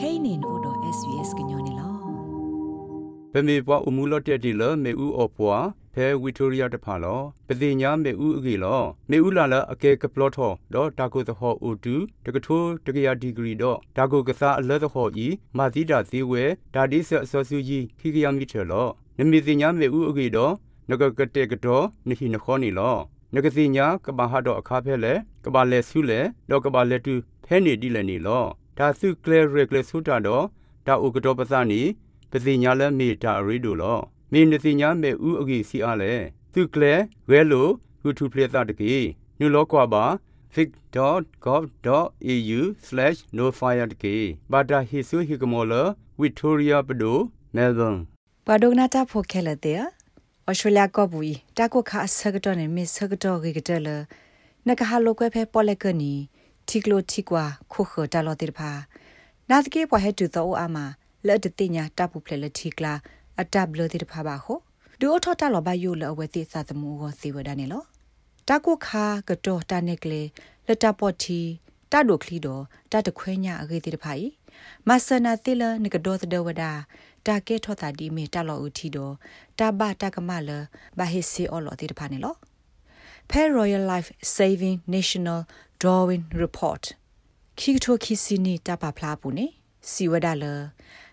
kainin odo svs gnyone lo ပမေပွားအမှုလော့တက်တီလမေဥအော်ပွားဖဲဝီတိုရီယာတဖာလောပတိညာမေဥအကေလောမေဥလာလာအကေကပလော့ထောဒေါ်တာကိုသဟောအိုတူတကထိုးတကရာဒီဂရီတော့ဒါကိုကစားအလဲသဟောဤမာသီတာသီဝဲဒါဒီဆအစောစုကြီးခိကယမီထေလောနမီတိညာမေဥအကေတော့နဂကတဲ့ကတော့နိဟိနခောနီလောနဂစီညာကဘာဟာတော့အခါဖဲလေကဘာလဲဆုလေတော့ကဘာလဲတူဖဲနေဒီလည်းနေလော ဒါစုကလေရကလေဆုတာတော့ဒါဥကတော့ပစနီပစီညာလဲမေတာရီတို့လောမေနစီညာမေဥအကြီးစီအားလဲသူကလေဝဲလိုဟူထူပလက်တာတကေနုလောကွာပါ vic.gov.au/nofire တကေဘာတာဟီဆူဟီကမောလဝီတိုရီယာပဒိုမဲလ်ဘန်ပါဒုကနာတာဖိုခဲလတဲ့ဩစတြေးလျကောဘူးတာကိုခါဆကတော့နေမစ်ဆကတော့ဂေကတယ်လနကဟာလိုကွဲဖဲပေါ်လက်ကနီ တီကလိုတီကွာခုခတာလောတိဖာနာတကေပွားဟဲတူတော့အာမလက်တတိညာတပူဖလေလတီကလာအတဘလတိဖာပါခုဒူအထောတာလောဘယိုလအဝဲတိသသမူကိုစီဝဒနေလောတာကိုခါကတော့တာနေကလေလက်တပေါ်တီတဒိုခလီဒိုတတခွဲညာအဂေတိတဖိုင်မဆနာတိလနကဒောသဒဝဒါတာကေထောတာဒီမီတလောဦးထီတော့တဘတကမလဘဟိစီအော်လောတိတဖာနေလော Pay Royal Life Saving National Drawing Report ခိထိုခိစီနီတပဖလားပူနေစီဝဒါလ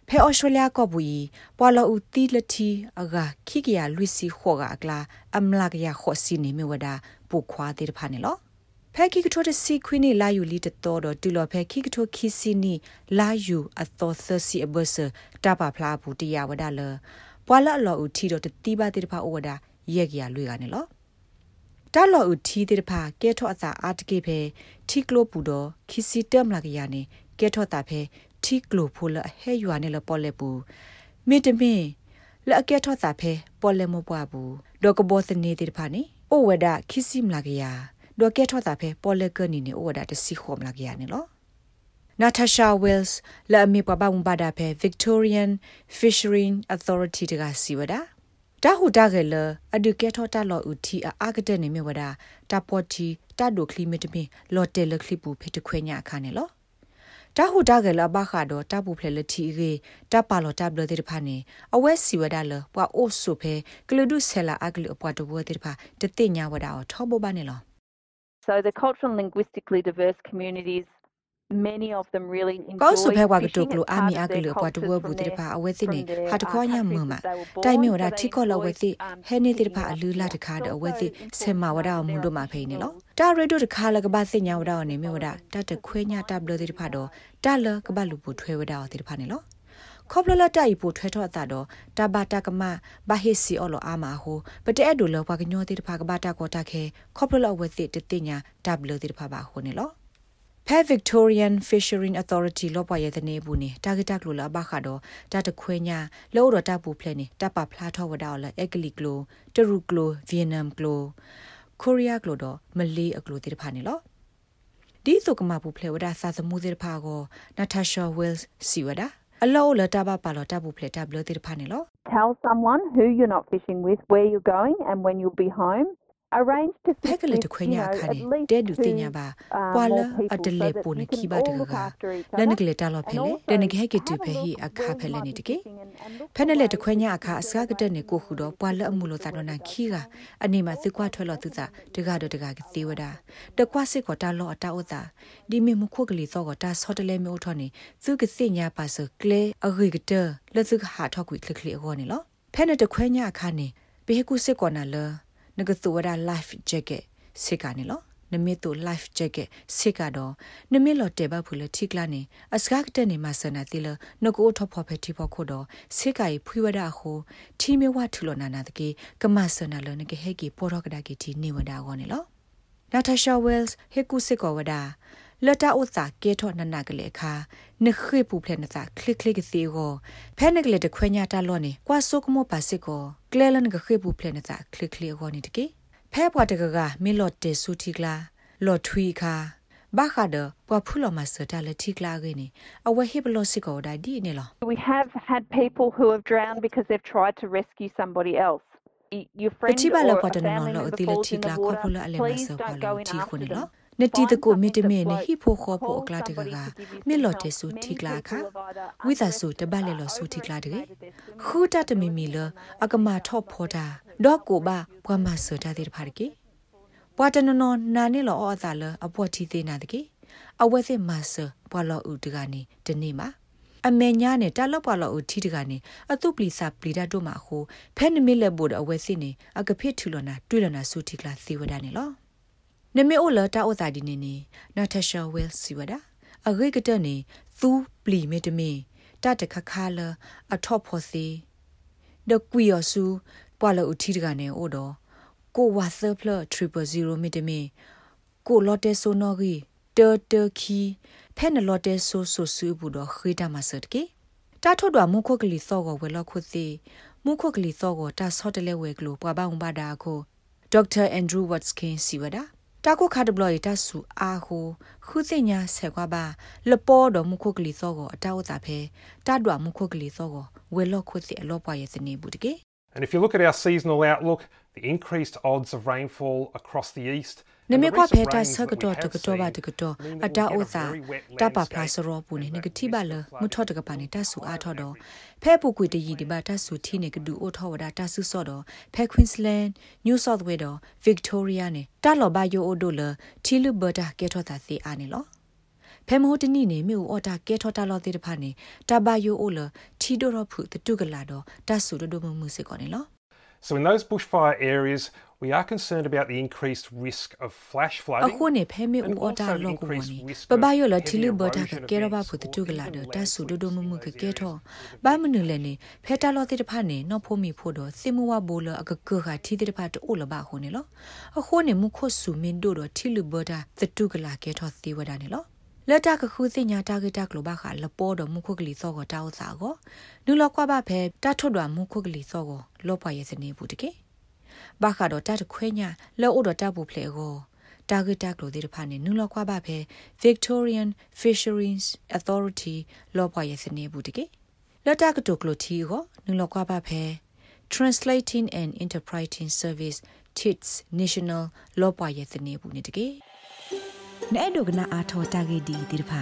ဖဲဩစတြေးလျကဘူီပွာလဦးတီလတီအဂါခိကရလူစီခောကအကလာအမလာကရခောစီနေမြဝဒါပုခွာတိတဖာနေလောဖဲခိကထိုတစီခွိနေလာယူလီတတော်တော့တူလော်ဖဲခိကထိုခိစီနီလာယူအသောသစီအဘဆတပဖလားဘူးတရားဝဒါလပွာလအလော်ဦးထီတော့တတိပါတိတဖာဩဝဒါရက်ကြလွေကနေလော တာလော်ဦးထီတိတဖာကဲထော့အစာအာတကေဖဲထီကလိုပူတော့ခိစီတမ်လာကရနေကဲထော့တာဖဲထီကလိုဖိုလဟဲယူအနေလပေါ်လေပူမေတမင်လက်ကဲထော့တာဖဲပေါ်လေမပွားဘူးဒေါကဘောစနေတိတဖာနေဩဝဒါခိစီမလာကရဒေါကဲထော့တာဖဲပေါ်လေကနီနေဩဝဒါတစီခေါမလာကရနေလော Natasha Wells လာမီပပမဘာဒါဖဲ Victorian Fishery Authority တကစီဝဒါ တာဟူတာကလအဒုကေထောတာလောဦးတီအာကတဲ့နေမြဝဒါတာပေါ်တီတာဒိုကလီမီတမီလော်တယ်လကလီပူဖေတခွေညာခါနေလောတာဟူတာကလဘခါတော့တာပူဖလေလတီရေတာပါလော်တာဘလတဲ့ဖာနေအဝဲစီဝဒါလပွာအိုဆုဖဲကလဒုဆဲလာအကလအပွားတဘဝတဲ့ဖာတတိညာဝဒါထောဘဘာနေလော So the cultural and linguistically diverse communities many of them really enjoy ကောဆုဖဲဝါကတုကလိုအာမီအကလပွားတဘဝဘူးတဲ့ဖာအဝဲသိနေဟာတခေါညာမမတိုင်မီဝဒါတီကောလောဝဲသိဟဲနေတဲ့ဖာအလူလာတခါတော့ဝဲသိဆေမဝဒါမွန်တို့မှာဖိနေလောတာရေဒိုတခါလကဘာစညာဝဒါနေမြဝဒါတတခွေညာတဘလတဲ့ဖာတော့တလကဘလူပူထွဲဝဒါတဲ့ဖာနေလောခေါပလလတိုင်ပိုထွဲထော့တာတော့တဘာတကမဘဟိစီအော်လိုအာမာဟိုပတဲ့ဒိုလောဘကညောတဲ့ဖာကဘာတာကောတာခဲခေါပလလဝဲသိတတိညာတဘလတဲ့ဖာပါဟိုနေလော Pet Victorian Fishery Authority လောပွားရဲ့တဲ့နေဘူးနေတာဂက်တက်လိုလာဘခါတော့တတခွေညာလောတော့တပူဖလဲနေတပဖလားထောဝဒါလအက်ကလီကလိုတရူကလိုဗီယက်နမ်ကလိုကိုရီးယားကလိုတော့မလေးအကလိုတိတဖာနေလောဒီစုကမပူဖလဲဝဒါစာသမှုတိတဖာကိုနာတာရှာဝဲလ်စီဝဒါအလောလတဘပါလောတပူဖလဲတဘလတိတဖာနေလော tell someone who you're not fishing with where you're going and when you'll be home arrange to ဖက်ကလေးတခွေညာခါနေတဲဒူတင်ညာပါပွာလာအတလေပိုနေခိပါတကကလနကလေတာလောဖဲလေတနကဟဲကတူဖဲဟီအခါဖဲလေနေတကေဖဲနလေတခွေညာအခါအစကတဲ့နေကိုခုတော့ပွာလာအမှုလို့တာတော့နာခီကနေမှာသကွာထွဲလို့သူသာတကတော့တကကသေးဝဒတကွာစစ်ကိုတာလောအတာဥတာဒီမီမခုကလေးသောကတာဆော့တလဲမျိုးထော နေသူကစိညာပါစကလေအဂိကတလက်သူကဟာထောက်ကွေခလခလီအောနေလောဖဲနတခွေညာအခါနေဘေကုစစ်ကောနာလောနကသူဝဒ life jacket စိတ်ကနေလောနမီတူ life jacket စိတ်ကတော့နမီလော်တေဘဖူလထိကလာနေအစကားကတဲ့နေမှာစနာတိလနကိုထောဖော်ဖက်တီဖော်ခုတော့စိတ်ကကြီးဖွေဝဒဟိုထီမီဝထူလနာနာတကေကမဆနာလနကေဟေကီပေါ်တော့ကဒါကီတီနေဝဒါကောနေလောနာတာရှာဝဲလ်စ်ဟေကူစစ်ကောဝဒါ လတာဥစာကေထောနနာကလေးခါနခိပူဖလက်နစာခလစ်ခလစ်ကစီကိုဖဲနကလေးတခွညာတာလောနေကွာဆုကမောပါစစ်ကိုကလဲလန်ကခိပူဖလက်နစာခလစ်ခလစ်ကိုနေတကေဖဲပွားတကကမီလော့တေဆူတီကလာလော့ထွီခါဘာခါဒပွားဖူလောမစတာလက်တီကလာကင်းအဝဲဟိပလောစစ်ကိုဒါဒီနေလော We have had people who have drowned because they've tried to rescue somebody else. Y- Your ပ friend တိပါ or လ a ပွားတန family လောအ member တိလက် falls တီ in က the လာခေါ water, ဖူလအလဲမ please ဆော don't လော go in တီခု after နေလော them. နတီတကိုမီတမေနဟိဖိုခောပိုကလာတကကမေလော်တေဆူတီကလာခဝိသဆူတပတ်လေလော်ဆူတီကလာတကေခူတတမီမီလအကမာထော့ဖောတာဒေါ်ကိုဘာဘွားမဆတာတဲ့ဖာကေပွာတနနောနာနေလောအော်သာလအပွားတီသေးနာတကေအဝဲစစ်မဆပွာလော်ဦးတကနေတနေ့မှာအမေညာနဲ့တလောက်ပွာလော်ဦးတီတကနေအတုပလီစာပလီဒတ်တို့မှာခိုဖဲနမီလက်ဘို့အဝဲစစ်နေအကဖိထူလနာတွေ့လနာဆူတီကလာသီဝဒနေလော နမေအိုလာတာအိုတာဒီနေနေနာတာရှာဝဲလ်စီဝဒါအဂိကတနေသူပလီမေတမီတတခခါလအထော့ဖို့စီဒကွီယဆူပွာလအူတီတကနေအိုတော့ကိုဝါသဖလ300မီတမီကိုလော်တဲဆိုနော်ဂီတတခီဖဲနလော်တဲဆိုဆိုဆူဘူးတော့ခိတာမဆတ်ကေတာထွတ်တော်မုခုတ်ကလေးစောကိုဝဲလောက်ခုစီမုခုတ်ကလေးစောကိုတာဆော့တလဲဝဲကလို့ပွားပါအောင်ပါတာကိုဒေါက်တာအန်ဒရူးဝတ်စကင်စီဝဒါ တာကိုခါဒဘလရတဆူအာဟိုခုစညာဆက်ကွာပါလပေါ်တော်မုခုကလီသောကိုအတောက်တာဖဲတတ်တော်မုခုကလီသောကိုဝဲလော့ခုစီအလောပွားရဲ့စနေဘူးတကေ And if you look at our seasonal outlook, the increased odds of rainfall across the east နမေကွာဖေတာဆကတော့တကတော့ဘာတကတော့အတာအိုသာတပပလာစရောပူနေငကတိပါလမထော့တကပါနေတဆူအားထော့တော့ဖဲပူကွေတရီဒီပါတဆူထီနေကဒူအိုထောဝဒတဆူစော့တော့ဖဲကွင်းစလန်နယူးဆော့ဝဲတော့ဗစ်တိုးရီးယားနေတလော်ဘာယိုအိုဒိုလထီလူဘတာကဲထော့တာစီအားနေလောဖဲမဟုတ်တနိနေမြို့အော်တာကဲထော်တာလော်တဲ့တဖာနေတဘာယိုအိုလထီဒိုရဖုတတုကလာတော့တဆူဒိုမမှုစေကောနေလော So in those bushfire areas, we are concerned about the increased risk of flash အ flooding. ခုနေဖဲမေဦးအော်တာလော့ကိုဝနီပပယောလတီလူဘတာကကဲရပါဖုတတုကလာတော့တဆူဒိုဒိုမမှုကကဲထော်ဘာမနုလဲနေဖဲတာလော်တဲ့တဖာနေနော်ဖို့မီဖို့တော့စိမဝဘိုလအကကခထီတဲ့တဖာတိုးလပါခုနေလောအ ခုနေမှုခုဆူမင်းတို့တော့တီလူဘတာတတုကလာကဲထော်သေးဝဒနေလောလက်တကခုစညာတာဂက်တကလိုဘာခလပေါ်တော့မှုခုကလေးစောကိုတောက်စားကိုနူလောက်ကွာဘာဖဲတထွတ်တော်မှုခုကလေးစောကိုလောပွားရဲ့စနေဘူးတကေဘာခါတော့တတ်ခွဲညာလောအိုတော့တဘူးဖလေကိုတာဂက်တကလိုဒီတဖာနေနူလောက်ကွာဘာဖဲ Victorian Fisheries Authority လောပွားရဲ့စနေဘူးတကေလက်တကတိုကလိုတီကိုနူလောက်ကွာဘာဖဲ Translating and Interpreting Service TITS National လောပွားရဲ့စနေဘူးနေတကေ နဲ့ဒုကနာအာထောတာဂေဒီဒီဖာ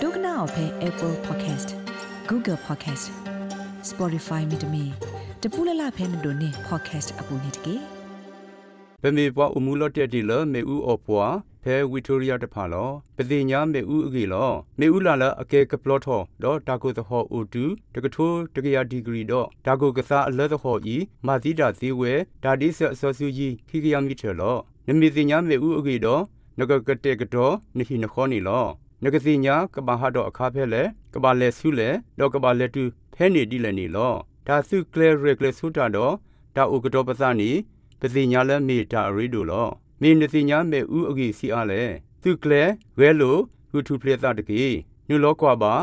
ဒုကနာအဖဲ Apple Podcast Google Podcast Spotify မြေတမီတပူလလဖဲမတို့နေ podcast အပူနေတကေပမေပွားအမှုလော့တက်တီလမေဦးအော်ပွားဖဲဝီတိုရီယာတဖာလောပတိညာမေဦးအကေလောမေဦးလာလအကေကပလော့ထောဒေါ်တာကိုသဟောအိုတူတကထိုးတကရာဒီဂရီတော့တာကိုကစားအလဲသဟောဤမာသီတာဇီဝဲဒါဒီဆအစောစုကြီးခိကယမီထေလောနမီတိညာမေဦးအကေတော့ နဂကတဲ့ကတော့နိဟိနခောနီလောနဂစီညာကဘာဟာတော့အခါဖဲလေကဘာလဲဆုလေတော့ကဘာလဲတူဖဲနေတိလည်းနေလောဒါစုကလေရကလေဆုတာတော့တာဥကတော့ပစနီပစီညာလဲမေတာရီတို့လောမင်းနစီညာမေဥအကြီးစီအားလဲသူကလေဝဲလိုဟူထူပလက်တာတကေနုလောကွာပါ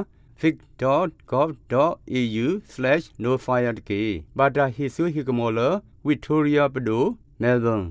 vic.gov.au/nofire တကေဘာတာဟီဆူဟီကမောလ Victoria Pado Melbourne